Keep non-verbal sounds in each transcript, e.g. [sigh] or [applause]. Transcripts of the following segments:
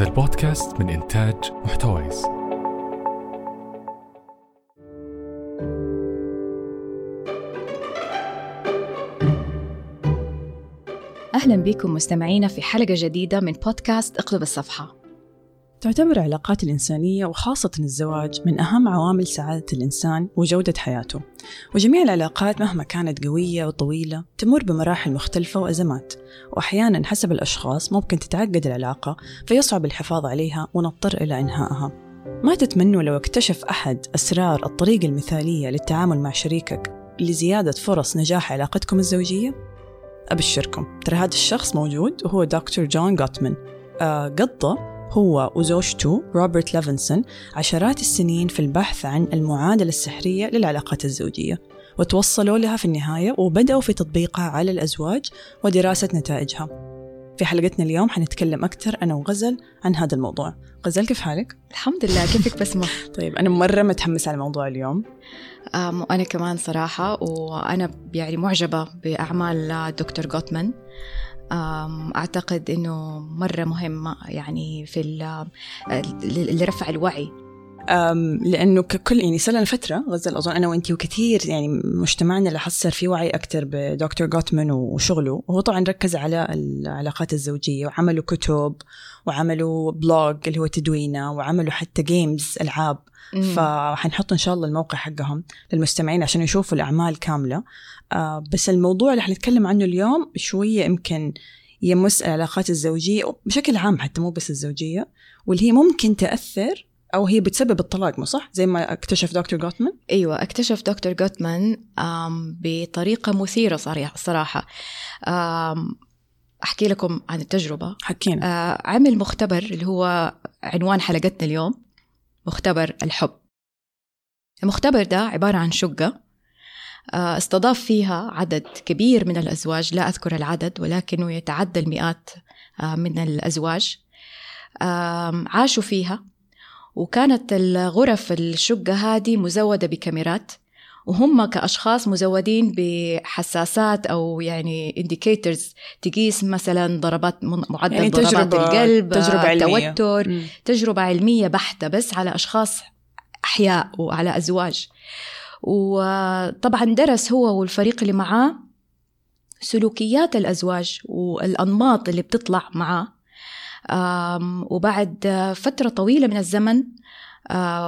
هذا البودكاست من إنتاج محتويس. أهلا بكم مستمعينا في حلقة جديدة من بودكاست اقلب الصفحة. تعتبر العلاقات الإنسانية وخاصة الزواج من أهم عوامل سعادة الإنسان وجودة حياته. وجميع العلاقات مهما كانت قوية وطويلة تمر بمراحل مختلفة وأزمات. وأحيانا حسب الأشخاص ممكن تتعقد العلاقة فيصعب الحفاظ عليها ونضطر إلى إنهائها. ما تتمنوا لو اكتشف أحد أسرار الطريقة المثالية للتعامل مع شريكك لزيادة فرص نجاح علاقتكم الزوجية؟ أبشركم. ترى هذا الشخص موجود وهو دكتور جون جوتمان آه قضى هو وزوجته روبرت ليفنسون عشرات السنين في البحث عن المعادلة السحرية للعلاقات الزوجية. وتوصلوا لها في النهاية وبدأوا في تطبيقها على الأزواج ودراسة نتائجها. في حلقتنا اليوم حنتكلم أكثر أنا وغزل عن هذا الموضوع. غزل كيف حالك؟ الحمد لله كيفك بسمة [laughs] طيب أنا مرة متحمسة على الموضوع اليوم. وأنا كمان صراحة وأنا يعني معجبة بأعمال دكتور جوتمان. أعتقد أنه مرة مهم يعني في ال- لرفع الوعي. لأنه ككل يعني صار لنا فترة غزل اظن أنا وانت وكثير يعني مجتمعنا اللي حصر فيه وعي أكثر بدكتور جوتمان وشغله. وهو طبعا ركز على العلاقات الزوجية وعملوا كتب وعملوا blog اللي هو تدوينه وعملوا حتى games ألعاب. فحنحط إن شاء الله الموقع حقهم للمستمعين عشان يشوفوا الأعمال كاملة. آه بس الموضوع اللي حنتكلم عنه اليوم شوية يمكن يمس العلاقات الزوجية بشكل عام حتى مو بس الزوجية واللي هي ممكن تأثر أو هي بتسبب الطلاق مو صح؟ زي ما اكتشف دكتور جوتمان؟ أيوه اكتشف دكتور جوتمان بطريقة مثيرة صريح- صراحة. أحكي لكم عن التجربة. حكينا. آه، عمل مختبر اللي هو عنوان حلقتنا اليوم مختبر الحب. المختبر ده عبارة عن شقة آه، استضاف فيها عدد كبير من الأزواج لا أذكر العدد ولكنه يتعدى المئات آه، من الأزواج. عاشوا فيها. وكانت الغرف الشقة هذه مزودة بكاميرات وهم كأشخاص مزودين بحساسات أو يعني indicators تقيس مثلا ضربات معدل يعني ضربات القلب تجربة علمية. توتر مم. تجربة علمية بحتة بس على أشخاص أحياء وعلى أزواج وطبعا درس هو والفريق اللي معاه سلوكيات الأزواج والأنماط اللي بتطلع معاه وبعد فترة طويلة من الزمن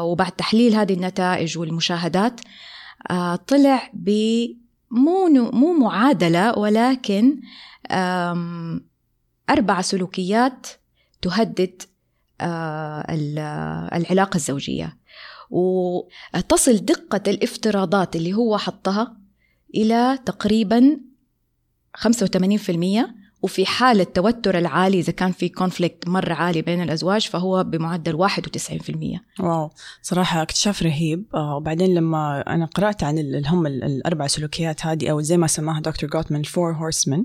وبعد تحليل هذه النتائج والمشاهدات طلع ب مو معادلة ولكن أربع سلوكيات تهدد ال- العلاقة الزوجية. وتصل دقة الافتراضات اللي هو حطها إلى تقريبا 85% وفي حالة التوتر العالي إذا كان في conflict مرة عالي بين الأزواج فهو بمعدل 91% wow. صراحة اكتشاف رهيب. آه وبعدين لما أنا قرأت عن ال- اللي هم ال- الأربع سلوكيات هذه أو زي ما سماها دكتور جوتمان ال Four Horsemen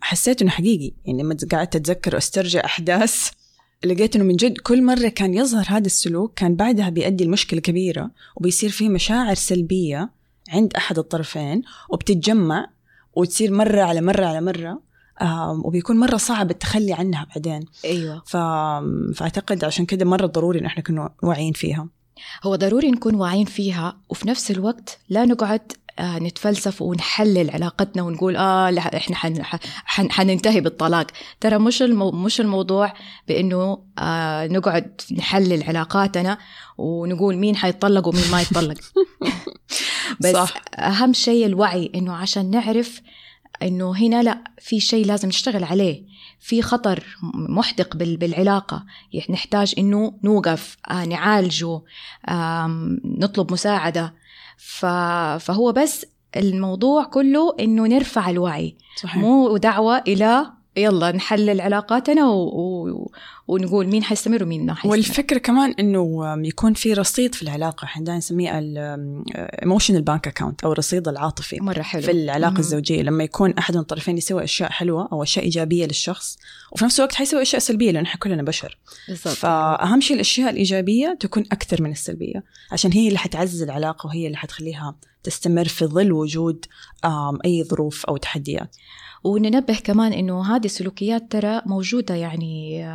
حسيت إنه حقيقي. يعني لما قعدت أتذكر وأسترجع أحداث [laughs] لقيت إنه من جد كل مرة كان يظهر هذا السلوك كان بعدها بيؤدي لمشكلة كبيرة وبيصير فيه مشاعر سلبية عند أحد الطرفين وبتتجمع وتصير مرة على مرة على آم، وبيكون مرة صعب التخلي عنها بعدين أيوة ف... فأعتقد عشان كده مرة ضروري إن إحنا نكون واعيين فيها هو ضروري نكون واعيين فيها وفي نفس الوقت لا نقعد آه، نتفلسف ونحلل علاقتنا ونقول آه لا إحنا حن حن حننتهي بالطلاق ترى مش المو مش الموضوع بإنه آه نقعد نحلل علاقاتنا ونقول مين حيتطلق ومين ما يتطلق [laughs] بس. صح. أهم شيء الوعي إنه عشان نعرف إنه هنا لا في شيء لازم نشتغل عليه. في خطر محدق بال- بالعلاقة. نحتاج إنه نوقف آه، نعالجه نطلب مساعدة. فهو بس الموضوع كله إنه نرفع الوعي. صحيح. مو دعوة إلى يلا نحلل علاقاتنا و... و... ونقول مين حيستمر ومين ما حيستمر. والفكرة كمان إنه يكون في رصيد في العلاقة. إحنا دائما نسميه ال emotional bank account أو الرصيد العاطفي مرة حلو. في العلاقة مم. الزوجية. لما يكون من الطرفين يسوي أشياء حلوة أو أشياء إيجابية للشخص وفي نفس الوقت حيسوي أشياء سلبية لأن إحنا كلنا بشر. بالضبط. فأهم شيء الأشياء الإيجابية تكون أكثر من السلبية عشان هي اللي حتعزز العلاقة وهي اللي حتخليها تستمر في ظل وجود أي ظروف أو تحديات. وننبه كمان إنه هذه السلوكيات ترى موجودة يعني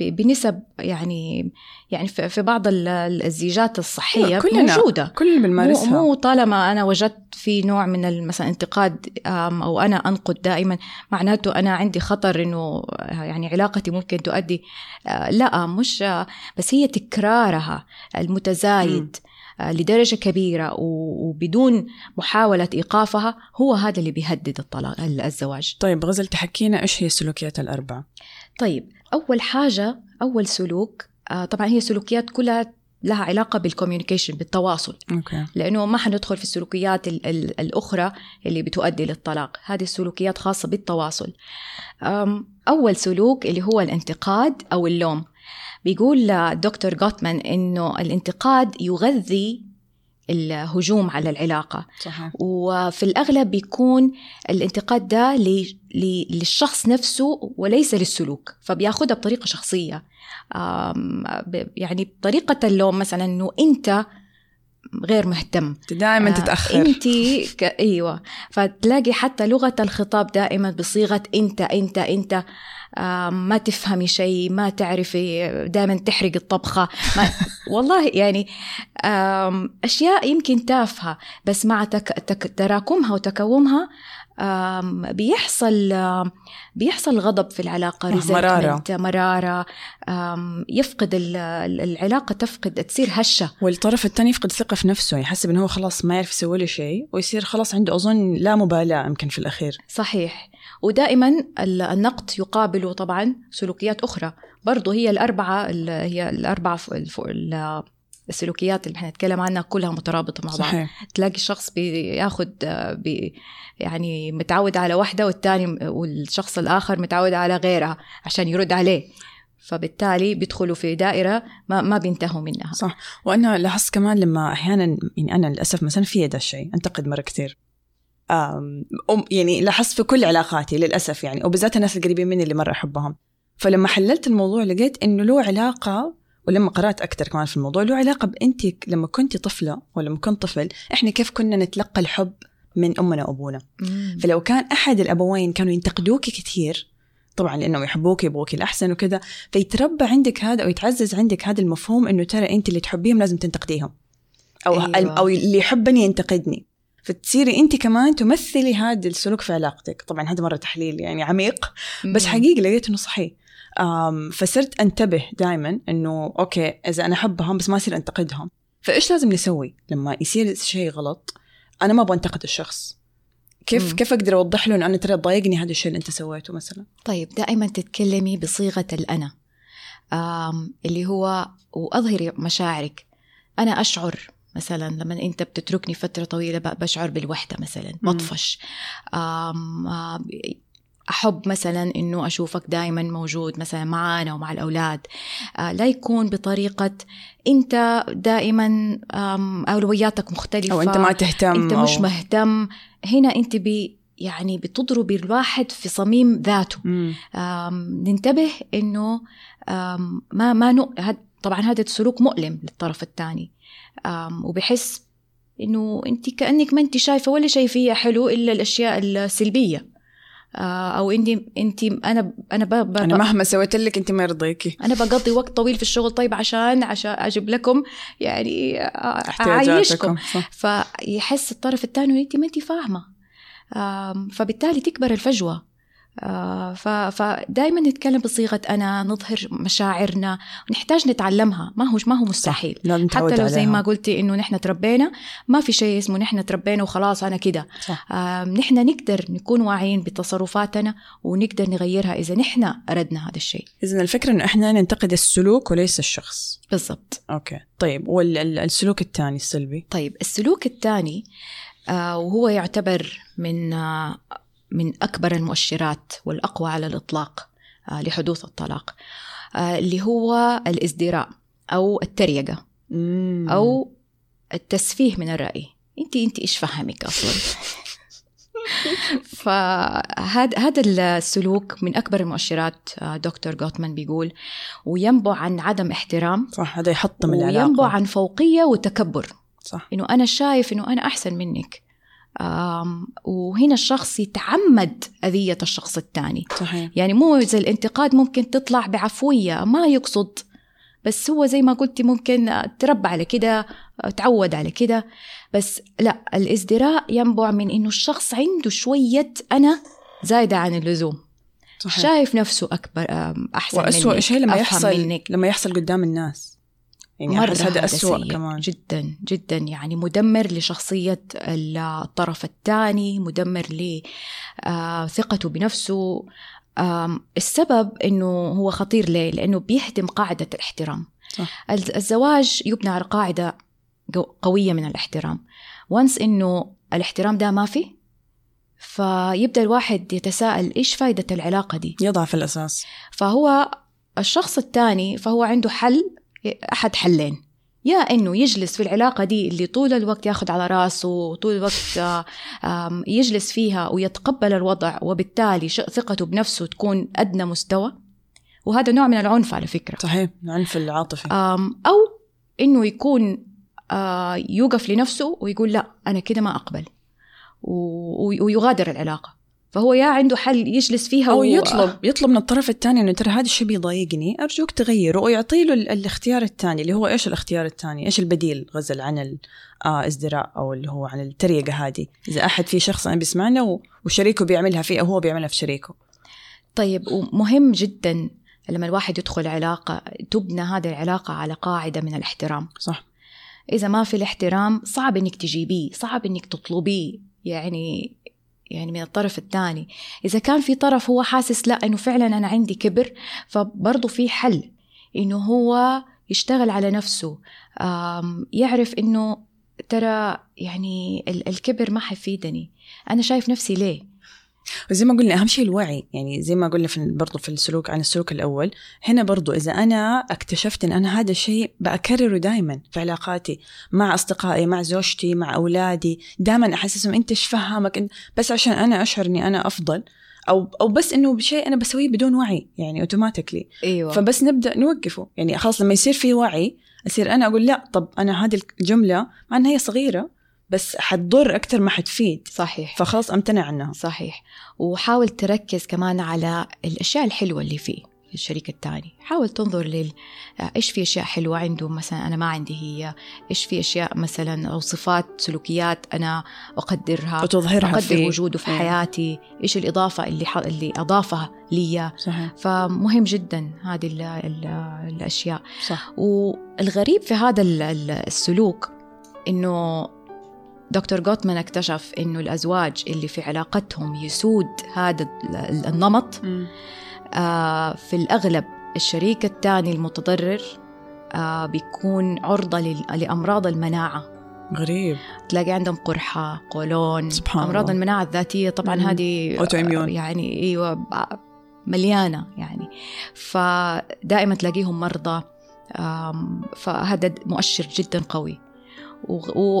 بنسب يعني يعني في بعض ال- الزيجات الصحية كلنا- موجودة. كلنا مو, بنمارسها مو طالما أنا وجدت في نوع من مثلا انتقاد أو أنا أنقد دائما معناته أنا عندي خطر إنه يعني علاقتي ممكن تؤدي آه، لا مش آه، بس هي تكرارها المتزايد. لدرجة كبيرة وبدون محاولة إيقافها هو هذا اللي بيهدد الطلاق الزواج. طيب غزل تحكينا إيش هي السلوكيات الأربعة؟ طيب أول حاجة أول سلوك آه، طبعا هي سلوكيات كلها لها علاقة بال communication بالتواصل. okay. لأنه ما حندخل في السلوكيات ال- ال- الأخرى اللي بتؤدي للطلاق. هذه السلوكيات خاصة بالتواصل. أول سلوك اللي هو الانتقاد أو اللوم. بيقول دكتور جوتمان إنه الانتقاد يغذي الهجوم على العلاقة. صحيح. وفي الأغلب بيكون الانتقاد ده للشخص نفسه وليس للسلوك فبياخدها بطريقة شخصية. يعني بطريقة اللوم مثلا إنه أنت غير مهتم. دائما تتأخر. أنت ك... أيوه. فتلاقي حتى لغة الخطاب دائما بصيغة أنت أنت أنت. ما تفهمي شيء ما تعرفي دائما تحرق الطبخة. ما... [laughs] والله يعني أشياء يمكن تافهة بس مع تك... تك... تراكمها وتكومها بيحصل بيحصل غضب في العلاقة آه، مرارة. آم، يفقد ال- ال- العلاقة تفقد تصير هشة. والطرف الثاني يفقد ثقة في نفسه يحسب إنه هو خلاص ما يعرف يسوي له شيء ويصير خلاص عنده أظن لا مبالاة يمكن في الأخير. صحيح. ودائما ال- النقد يقابله طبعا سلوكيات أخرى. برضو هي الأربعة ال- هي الأربعة ف- الف- ال- السلوكيات اللي حنتكلم عنها كلها مترابطة مع بعض. صحيح. تلاقي الشخص بياخد بي يعني متعود على واحدة والتاني والشخص الآخر متعود على غيرها عشان يرد عليه. فبالتالي بيدخلوا في دائرة ما, ما بينتهوا منها. صح. وأنا لاحظت كمان لما أحيانا يعني أنا للأسف مثلا في ده الشيء أنتقد مرة كثير. أم- يعني لاحظت في كل علاقاتي للأسف يعني وبالذات الناس القريبين مني اللي مرة أحبهم. فلما حللت الموضوع لقيت إنه له علاقة ولما قرأت أكثر كمان في الموضوع له علاقة بأنت لما كنت طفلة ولما كنت طفل إحنا كيف كنا نتلقى الحب من أمنا وأبونا مم. فلو كان أحد الأبوين كانوا ينتقدوك كثير طبعا لأنهم يحبوك يبغوك الأحسن وكذا فيتربى عندك هذا أو يتعزز عندك هذا المفهوم إنه ترى أنت اللي تحبيهم لازم تنتقديهم أو أيوة. أو اللي يحبني ينتقدني فتصيري أنت كمان تمثلي هذا السلوك في علاقتك طبعا هذا مرة تحليل يعني عميق بس. حقيقي لقيت إنه صحيح فصرت انتبه دائما إنه أوكي إذا أنا أحبهم بس ما اصير أنتقدهم. فإيش لازم نسوي؟ لما يصير شيء غلط أنا ما أبغى أنتقد الشخص. كيف مم. كيف أقدر أوضح له إنه أنا ترى ضايقني هذا الشيء اللي أنت سويته مثلا؟ طيب دائما تتكلمي بصيغة الأنا. آم اللي هو وأظهري مشاعرك. أنا أشعر مثلا لما أنت بتتركني فترة طويلة ب- بشعر بالوحدة مثلا. بطفش. أحب مثلا إنه أشوفك دائما موجود مثلا معانا ومع الأولاد. آه لا يكون بطريقة أنت دائما أولوياتك مختلفة. أو أنت ما تهتم أنت مش أو... مهتم. هنا أنت بي يعني بتضربي الواحد في صميم ذاته. ننتبه إنه آم، ما ما نو... هاد طبعا هذا السلوك مؤلم للطرف الثاني. وبحس إنه أنت كأنك ما أنت شايفة ولا شيء فيها حلو إلا الأشياء السلبية. أو انت انت أنا أنا ب... ب... أنا مهما سويت لك انت ما يرضيكي. أنا بقضي وقت طويل في الشغل طيب عشان عشان أجيب لكم يعني آه، أعيشكم. فيحس الطرف الثاني انت ما انت فاهمة. فبالتالي تكبر الفجوة. آه، فدائما نتكلم بصيغة أنا نظهر مشاعرنا ونحتاج نتعلمها. ما هو ما هو مستحيل. حتى لو زي. ما قلتي إنه نحن تربينا ما في شيء اسمه نحن تربينا وخلاص أنا كده. آم، نحن نقدر نكون واعيين بتصرفاتنا ونقدر نغيرها إذا نحن أردنا هذا الشيء. اذا الفكرة إنه إحنا ننتقد السلوك وليس الشخص. بالضبط. أوكي. طيب والسلوك الثاني السلبي؟ طيب السلوك الثاني آه، وهو يعتبر من آه، من أكبر المؤشرات والأقوى على الإطلاق آه، لحدوث الطلاق آه، اللي هو الازدراء أو التريقة. أو التسفيه من الرأي. أنت أنت إيش فهمك أصلا؟ [laughs] فهذا هذا السلوك من أكبر المؤشرات آه، دكتور جوتمان بيقول وينبع عن عدم احترام صح هذا يحطم العلاقة. وينبع عن فوقية وتكبر. صح. إنه أنا شايف إنه أنا أحسن منك. وهنا الشخص يتعمد أذية الشخص الثاني. صحيح. يعني مو زي الانتقاد ممكن تطلع بعفوية ما يقصد. بس هو زي ما قلتي ممكن تربى على كده تعود على كده. بس لا الإزدراء ينبع من إنه الشخص عنده شوية أنا زايدة عن اللزوم. صحيح. شايف نفسه أكبر أحسن وأسوأ منك شيء لما يحصل منك. لما يحصل قدام الناس. يعني مرة أحس هذا أسوأ سيء كمان جدا جدا يعني مدمر لشخصية الطرف الثاني مدمر لثقته بنفسه آم، السبب إنه هو خطير ليه؟ لأنه بيهدم قاعدة الاحترام صح. الز- الزواج يبنى على قاعدة جو- قوية من الاحترام وانس إنه الاحترام ده ما في فيبدأ الواحد يتساءل إيش فايدة العلاقة دي؟ يضعف الأساس فهو الشخص الثاني فهو عنده حل أحد حلين. يا إنه يجلس في العلاقة دي اللي طول الوقت ياخذ على راسه وطول الوقت [laughs] يجلس فيها ويتقبل الوضع وبالتالي ثقته بنفسه تكون أدنى مستوى. وهذا نوع من العنف على فكرة. صحيح العنف العاطفي. أو إنه يكون يوقف لنفسه ويقول لا أنا كده ما أقبل. ويغادر العلاقة. فهو يا عنده حل يجلس فيها أو و- يطلب يطلب من الطرف الثاني إنه ترى هذا الشيء بيضايقني أرجوك تغيره ويعطي له ال- الاختيار الثاني اللي هو إيش الاختيار الثاني؟ إيش البديل؟ غزل عن الازدراء أو اللي هو عن التريقة هذه. إذا أحد في شخص أنا بيسمعنا وشريكه بيعملها فيه أو هو بيعملها في شريكه. طيب ومهم جدا لما الواحد يدخل علاقة تبنى هذه العلاقة على قاعدة من الاحترام. صح. إذا ما في الاحترام صعب إنك تجيبيه صعب إنك تطلبيه. يعني يعني من الطرف الثاني. إذا كان في طرف هو حاسس لا إنه فعلا أنا عندي كبر فبرضه في حل. إنه هو يشتغل على نفسه. يعرف إنه ترى يعني ال- الكبر ما حيفيدني. أنا شايف نفسي ليه؟ وزي ما قلنا أهم شيء الوعي يعني زي ما قلنا في برضو في السلوك عن السلوك الأول هنا برضو إذا أنا اكتشفت إن أنا هذا الشيء بكرره دائما في علاقاتي مع أصدقائي مع زوجتي مع أولادي دائما أحسسهم إنت إيش فهمك؟ إن- بس عشان أنا أشعر إني أنا أفضل أو أو بس إنه بشيء أنا بسويه بدون وعي يعني اوتوماتيكلي أيوة. فبس نبدأ نوقفه. يعني خلاص لما يصير في وعي أصير أنا أقول لا طب أنا هذه الجملة مع إنها هي صغيرة بس حتضر أكثر ما حتفيد. صحيح. فخلاص أمتنع عنها. صحيح. وحاول تركز كمان على الأشياء الحلوة اللي فيه في الشريك الثاني. حاول تنظر لل إيش في أشياء حلوة عنده؟ مثلا أنا ما عندي هي. إيش في أشياء مثلا أو صفات سلوكيات أنا أقدرها وتظهرها أقدر في وجوده في إيه. حياتي. إيش الإضافة اللي ح... اللي أضافها لي صحيح. فمهم جدا هذه ال... ال... الأشياء. صح. والغريب في هذا ال- ال- السلوك إنه دكتور جوتمان اكتشف إنه الأزواج اللي في علاقتهم يسود هذا ال- النمط آه، في الأغلب الشريك الثاني المتضرر آه، بيكون عرضة لل- لأمراض المناعة غريب تلاقي عندهم قرحة قولون سبحان أمراض الله. المناعة الذاتية طبعا. هذه Autoimmune. يعني أيوة مليانة يعني فدائما تلاقيهم مرضى فهذا مؤشر جدا قوي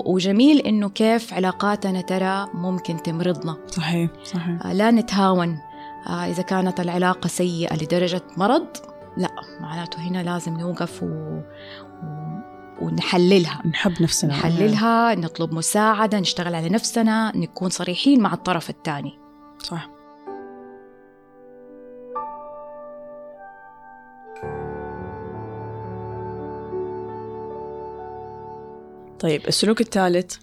وجميل إنه كيف علاقاتنا ترى ممكن تمرضنا. صحيح صحيح. آه، لا نتهاون. آه، إذا كانت العلاقة سيئة لدرجة مرض لا معناته هنا لازم نوقف و... و... ونحللها. نحب نفسنا. نحللها نطلب مساعدة نشتغل على نفسنا نكون صريحين مع الطرف الثاني. صح. طيب السلوك الثالث؟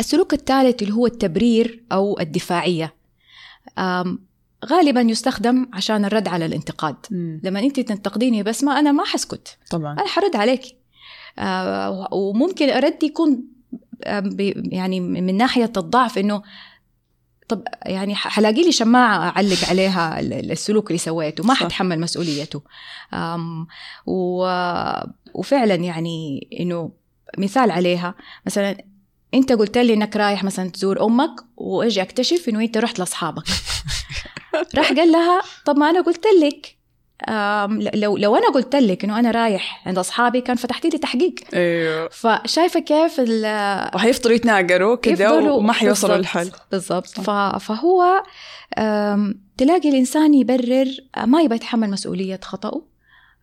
السلوك الثالث اللي هو التبرير أو الدفاعية. آم، غالبا يستخدم عشان الرد على الانتقاد. لما أنت تنتقديني بس ما أنا ما حسكت. طبعا. أنا حرد عليك. آه وممكن ارد يكون يعني من ناحية الضعف إنه طب يعني حلاقي لي شماعة أعلق عليها ال- ال- السلوك اللي سويته. ما. حتحمل مسؤوليته. وفعلا يعني إنه مثال عليها. مثلا أنت قلت لي إنك رايح مثلا تزور أمك وأجي أكتشف إنه أنت رحت لأصحابك. [laughs] راح قال لها طب ما أنا قلت لك. لو لو أنا قلت لك إنه أنا رايح عند أصحابي كان فتحتي لي تحقيق. أيوه. فشايفة كيف ال- وحيفضلوا يتناقروا كذا وما حيوصلوا للحل. بالضبط. فهو تلاقي الإنسان يبرر ما يبغى يتحمل مسؤولية خطأه.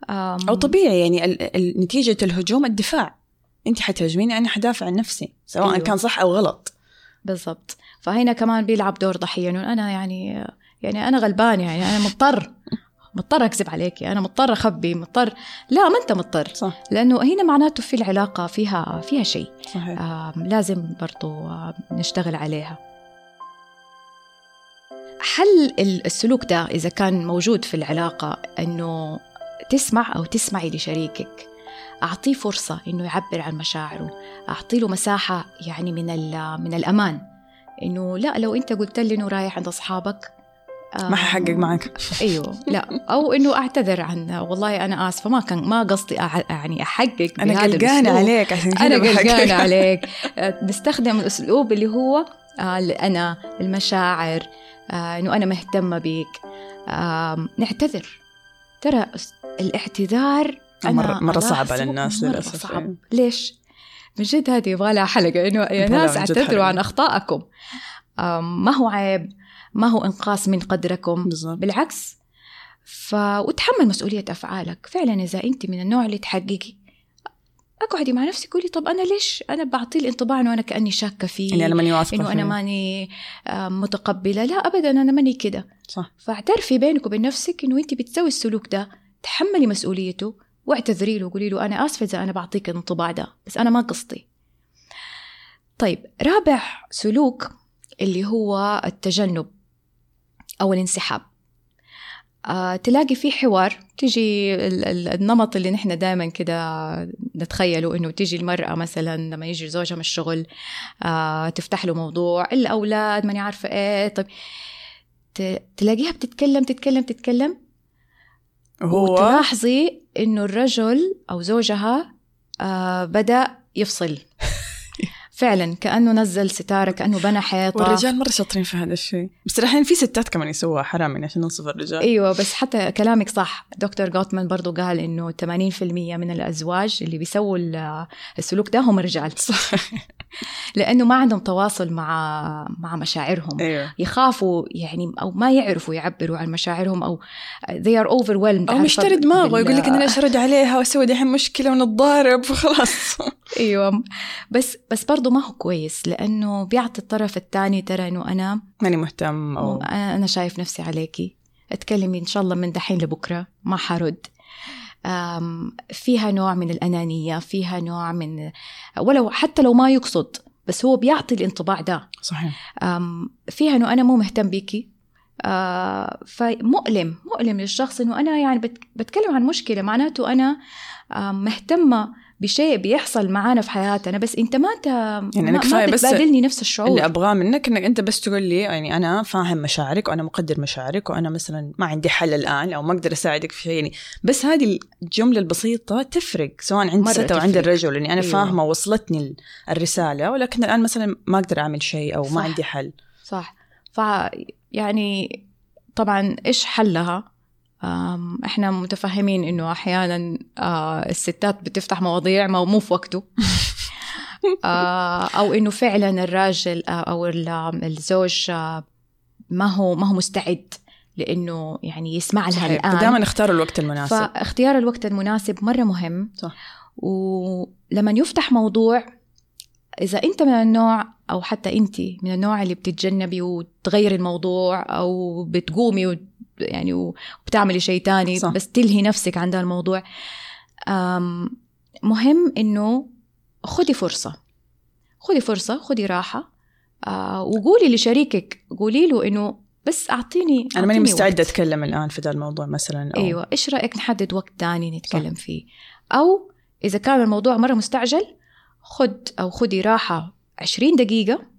آم، أو طبيعي يعني نتيجة الهجوم الدفاع. انت حتهاجميني أنا حدافع عن نفسي سواء. أيوة. كان صح أو غلط. بالضبط. فهنا كمان بيلعب دور ضحية إنه أنا يعني يعني أنا غلبان يعني أنا مضطر مضطر أكذب عليكي أنا مضطر أخبي مضطر لا ما أنت مضطر. صح. لأنه هنا معناته في العلاقة فيها فيها شيء. صحيح. آم، لازم برضو نشتغل عليها. حل ال- السلوك ده إذا كان موجود في العلاقة أنه تسمع أو تسمعي لشريكك؟ أعطيه فرصة أنه يعبر عن مشاعره. أعطي له مساحة يعني من, ال- من الأمان. أنه لا لو أنت قلت لي أنه رايح عند أصحابك ما آم، ححقق معك. إيوه لا. أو إنه أعتذر عن والله أنا اسفه ما كان ما قصدي أع- يعني أحقق أنا قلقانة. عليك عشان كذا أنا. قلقانة عليك. آه، نستخدم الاسلوب اللي هو آه، الانا المشاعر آه، إنه أنا مهتمة بيك. نعتذر. ترى الاعتذار مرة- مرة صعب على الناس مرة للأسف، صعب. أيوة. ليش؟ من جد هذه يبغى لها حلقة. إنه يا ناس اعتذروا حلقة. عن أخطائكم. آم، ما هو عيب ما هو إنقاص من قدركم. بالضبط. بالعكس ف... وتحمل مسؤولية أفعالك. فعلا إذا أنت من النوع اللي تحققي أقعدي مع نفسك قولي طب أنا ليش؟ أنا بعطيه الانطباع إنه أنا كأني شاكة فيه إني أنا ماني واثقة إنه أنا فيه. ماني متقبلة. لا أبدا أنا ماني كده. صح. فاعترفي بينك وبين نفسك إنه أنت بتسوي السلوك ده. تحملي مسؤوليته. واعتذري له وقولي له أنا آسفة إذا أنا بعطيك الانطباع ده بس أنا ما قصدي. طيب رابع سلوك اللي هو التجنب أو الانسحاب. آه، تلاقي في حوار تيجي ال- ال- النمط اللي نحن دائما كده نتخيله إنه تيجي المرأة مثلا لما يجي زوجها من الشغل آه، تفتح له موضوع الأولاد ماني عارفة إيه طيب تلاقيها بتتكلم تتكلم تتكلم؟ هو وتلاحظي إنه الرجل أو زوجها آه بدأ يفصل. [laughs] فعلا كأنه نزل ستارة كأنه بنى حيطة. والرجال مرة شاطرين في هذا الشيء. بس الحين في ستات كمان يسووها حرام يعني عشان ننصف الرجال. أيوه بس حتى كلامك صح. دكتور جوتمان برضو قال إنه 80% من الأزواج اللي بيسووا ال- السلوك ده هم رجال. صح [laughs] لأنه ما عندهم تواصل مع مع مشاعرهم. أيوه يخافوا يعني أو ما يعرفوا يعبروا عن مشاعرهم أو they are overwhelmed. أو مشتري دماغه يقول لك أنا ليش ارد عليها وأسوي دحين مشكلة ونتضارب وخلاص. [laughs] أيوه. بس بس برضه ما هو كويس لأنه بيعطي الطرف الثاني ترى إنه أنا ماني مهتم أو أنا شايف نفسي عليكي. أتكلمي إن شاء الله من دحين لبكرة ما حرد. فيها نوع من الأنانية فيها نوع من ولو حتى لو ما يقصد بس هو بيعطي الانطباع ده. صحيح. فيها إنه أنا مو مهتم بيكي آه فمؤلم مؤلم للشخص إنه أنا يعني بت- بتكلم عن مشكلة معناته أنا مهتمة بشيء بيحصل معانا في حياتنا بس أنت ما أنت يعني كفاية ما بس بتبادلني نفس الشعور اللي أبغاه منك إنك أنت بس تقول لي يعني أنا فاهم مشاعرك وأنا مقدر مشاعرك وأنا مثلا ما عندي حل الآن أو ما أقدر أساعدك في شيء يعني بس هذه الجملة البسيطة تفرق سواء عند الست أو عند. الرجل اني أنا أيوة. فاهمة وصلتني ال- الرسالة ولكن الآن مثلا ما أقدر أعمل شيء أو صح. ما عندي حل صح ف يعني طبعا إيش حلها إحنا متفهمين إنه أحيانا الستات بتفتح مواضيع ما مو في وقته. [laughs] أو إنه فعلا الراجل أو ال- الزوج ما هو ما هو مستعد لإنه يعني يسمع لها صحيح الآن. دائما اختار الوقت المناسب. فاختيار الوقت المناسب مرة مهم. صح. ولما يفتح موضوع إذا أنت من النوع أو حتى أنت من النوع اللي بتتجنبي وتغيري الموضوع أو بتقومي يعني وبتعملي شيء تاني صح. بس تلهي نفسك عن ده الموضوع. مهم إنه خدي فرصة. خدي فرصة خدي راحة. آه وقولي لشريكك قولي له إنه بس أعطيني أنا ماني مستعدة وقت. أتكلم الآن في ذا الموضوع مثلا أو أيوه. إيش رأيك نحدد وقت تاني نتكلم فيه؟ أو إذا كان الموضوع مرة مستعجل خد أو خدي راحة 20 دقيقة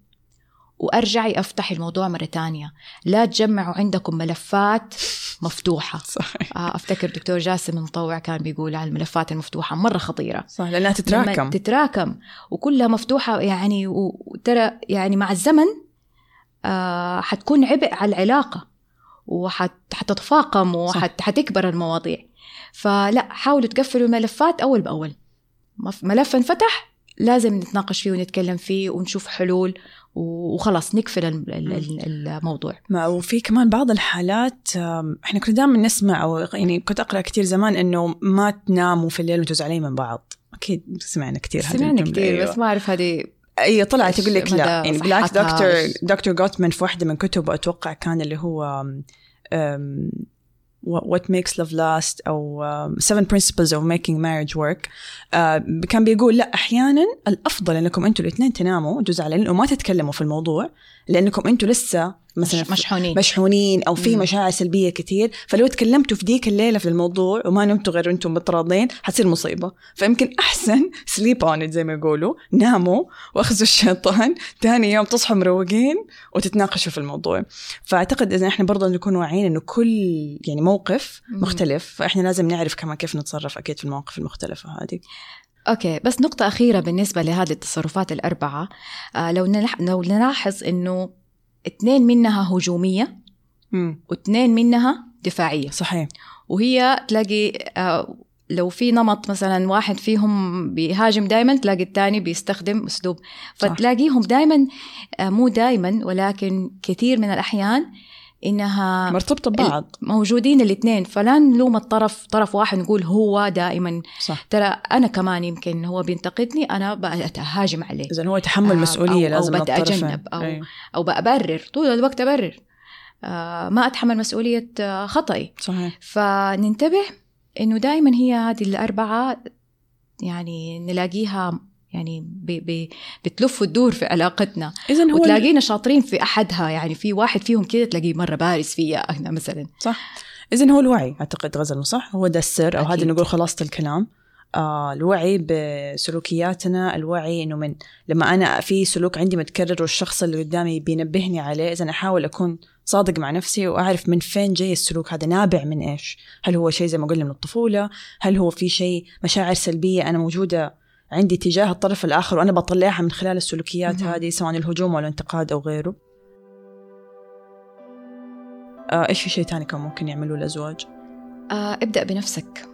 وأرجعي افتحي الموضوع مرة تانية. لا تجمعوا عندكم ملفات مفتوحة. [laughs] صحيح. آه، أفتكر دكتور جاسم المطوع كان بيقول على الملفات المفتوحة مرة خطيرة. صح لأنها تتراكم. تتراكم وكلها مفتوحة يعني وترى يعني مع الزمن آه حتكون عبء على العلاقة وحتتفاقم وحتكبر المواضيع. فلا حاولوا تقفلوا الملفات أول بأول. مف- ملف انفتح لازم نتناقش فيه ونتكلم فيه ونشوف حلول وخلاص نقفل ال- ال- ال- الموضوع. ما وفي كمان بعض الحالات إحنا كنا دائما نسمع أو يعني كنت أقرأ كثير زمان إنه ما تناموا في الليل وأنتم زعلانين من بعض. أكيد سمعنا كثير هذه سمعنا كثير أيوة. بس ما أعرف هذه اي طلعت إيش يقول لك لا. يعني بالعكس دكتور دكتور جوتمان في واحدة من كتبه أتوقع كان اللي هو what makes love last أو um, seven principles of making marriage work. Uh, كان بيقول لا أحيانا الأفضل إنكم أنتم الاثنين تناموا جزء على وما تتكلموا في الموضوع لأنكم أنتم لسه مثلا مش- مشحونين. مشحونين أو في. مشاعر سلبية كثير فلو تكلمتوا في ديك الليلة في الموضوع وما نمتوا غير أنتم متراضين حتصير مصيبة. فيمكن أحسن [laughs] sleep on زي ما يقولوا. ناموا وأخذوا الشيطان. ثاني يوم تصحوا مروقين وتتناقشوا في الموضوع. فأعتقد إذا إحنا برضه نكون واعيين إنه كل يعني موقف. مختلف فإحنا لازم نعرف كمان كيف نتصرف أكيد في المواقف المختلفة هذه. أوكي بس نقطة أخيرة بالنسبة لهذه التصرفات الأربعة. آه لو نلح... لو نلاحظ إنه اثنين منها هجومية واثنين منها دفاعية. صحيح. وهي تلاقي آه لو في نمط مثلا واحد فيهم بيهاجم دائما تلاقي الثاني بيستخدم أسلوب. فتلاقيهم دائما آه مو دائما ولكن كثير من الأحيان إنها مرتبطة ببعض. موجودين الاثنين. فلا نلوم الطرف طرف واحد نقول هو دائما. صح. ترى أنا كمان يمكن هو بينتقدني أنا بتهاجم عليه. اذا هو يتحمل آه، مسؤولية أو- لازم الطرفين. بتجنب أو- أيوة. أو بأبرر طول الوقت أبرر. آه ما أتحمل مسؤولية آه خطأي. صحيح. فننتبه إنه دائما هي هذه الأربعة يعني نلاقيها يعني بي بي بتلف وتدور في علاقتنا. اذا هو وتلاقينا شاطرين في أحدها يعني في واحد فيهم كده تلاقيه مرة بارز فيا أنا مثلا. صح. اذا هو الوعي أعتقد غزل صح. هو ده السر أو هذا. نقول خلاصة الكلام. آه الوعي بسلوكياتنا الوعي إنه من لما أنا في سلوك عندي متكرر والشخص اللي قدامي بينبهني عليه اذا أحاول أكون صادق مع نفسي وأعرف من فين جاي السلوك هذا نابع من إيش؟ هل هو شيء زي ما قلنا من الطفولة؟ هل هو في شيء مشاعر سلبية أنا موجودة عندي تجاه الطرف الآخر وأنا بطلعها من خلال السلوكيات مهم. هذه سواء الهجوم أو الانتقاد أو غيره. آه إيش في شيء ثاني كان ممكن يعملوه الأزواج؟ آه ابدأ بنفسك.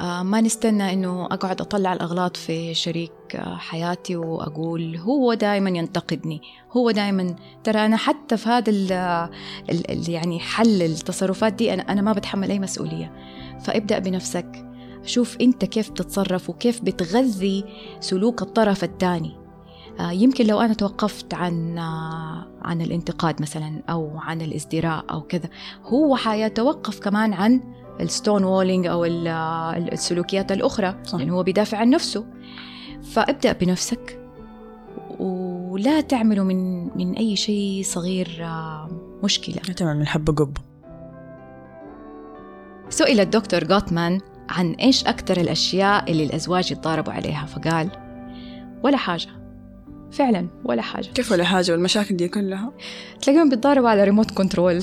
آه ما نستنى إنه أقعد أطلع الأغلاط في شريك آه حياتي وأقول هو دائما ينتقدني. هو دائما ترى أنا حتى في هذا ال ال ال يعني حل التصرفات دي أنا أنا ما بتحمل أي مسؤولية. فابدأ بنفسك. شوف أنت كيف بتتصرف وكيف بتغذي سلوك الطرف الثاني. آه، يمكن لو أنا توقفت عن آه، عن الانتقاد مثلا أو عن الازدراء أو كذا هو حيتوقف كمان عن الستون وولينج ال- ال- السلوكيات الأخرى صح. لأنه هو بيدافع عن نفسه. فابدأ بنفسك ولا تعملوا من من أي شيء صغير آه، مشكلة. تمام من قبه سئل الدكتور جوتمان عن إيش أكثر الأشياء اللي الأزواج يتضاربوا عليها؟ فقال ولا حاجة. فعلا ولا حاجة. كيف ولا حاجة؟ والمشاكل دي كلها؟ تلاقيهم بيتضاربوا على ريموت كنترول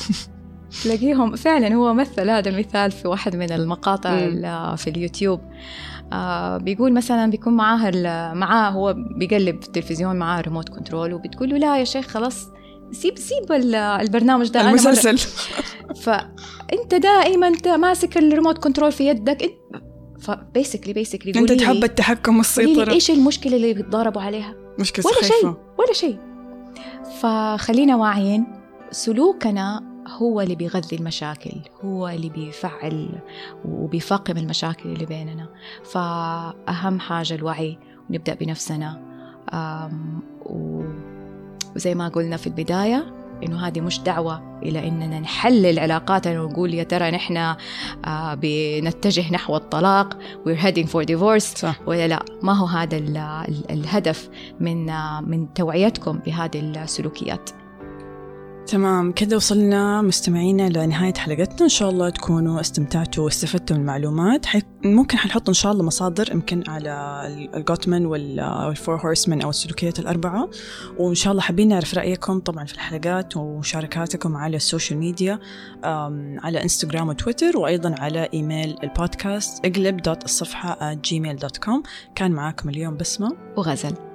تلاقيهم فعلا هو مثل هذا المثال في واحد من المقاطع في اليوتيوب. آه بيقول مثلا بيكون معاه معاه هو بيقلب في التلفزيون معاه remote control وبتقول له لا يا شيخ خلاص سيب سيب ال- البرنامج ده أنا المسلسل. [laughs] فانت دائما انت ماسك ال remote control في يدك انت ف basically basically أنت تحب التحكم والسيطرة. إيش المشكلة اللي بيتضاربوا عليها؟ مشكله ولا شيء ولا شيء. فخلينا واعيين. سلوكنا هو اللي بيغذي المشاكل هو اللي بيفعل وبيفاقم المشاكل اللي بيننا. فأهم حاجة الوعي ونبدأ بنفسنا. و- وزي ما قلنا في البداية إنه هذه مش دعوة إلى إننا نحلل علاقاتنا ونقول يا ترى نحن آه، بنتجه نحو الطلاق we're heading for divorce صح. ولا لا؟ ما هو هذا ال ال الهدف من من توعيتكم بهذه السلوكيات. تمام كذا وصلنا مستمعينا لنهاية حلقتنا. إن شاء الله تكونوا استمتعتوا واستفدتوا من المعلومات. حي... ممكن حنحط إن شاء الله مصادر يمكن على الجوتمان وال Four Horsemen أو السلوكيات الأربعة. وإن شاء الله حابين نعرف رأيكم طبعا في الحلقات ومشاركاتكم على ال social media على إنستغرام وتويتر وأيضا على إيميل البودكاست اقلب dot الصفحة at gmail.com كان معاكم اليوم بسمة وغزل.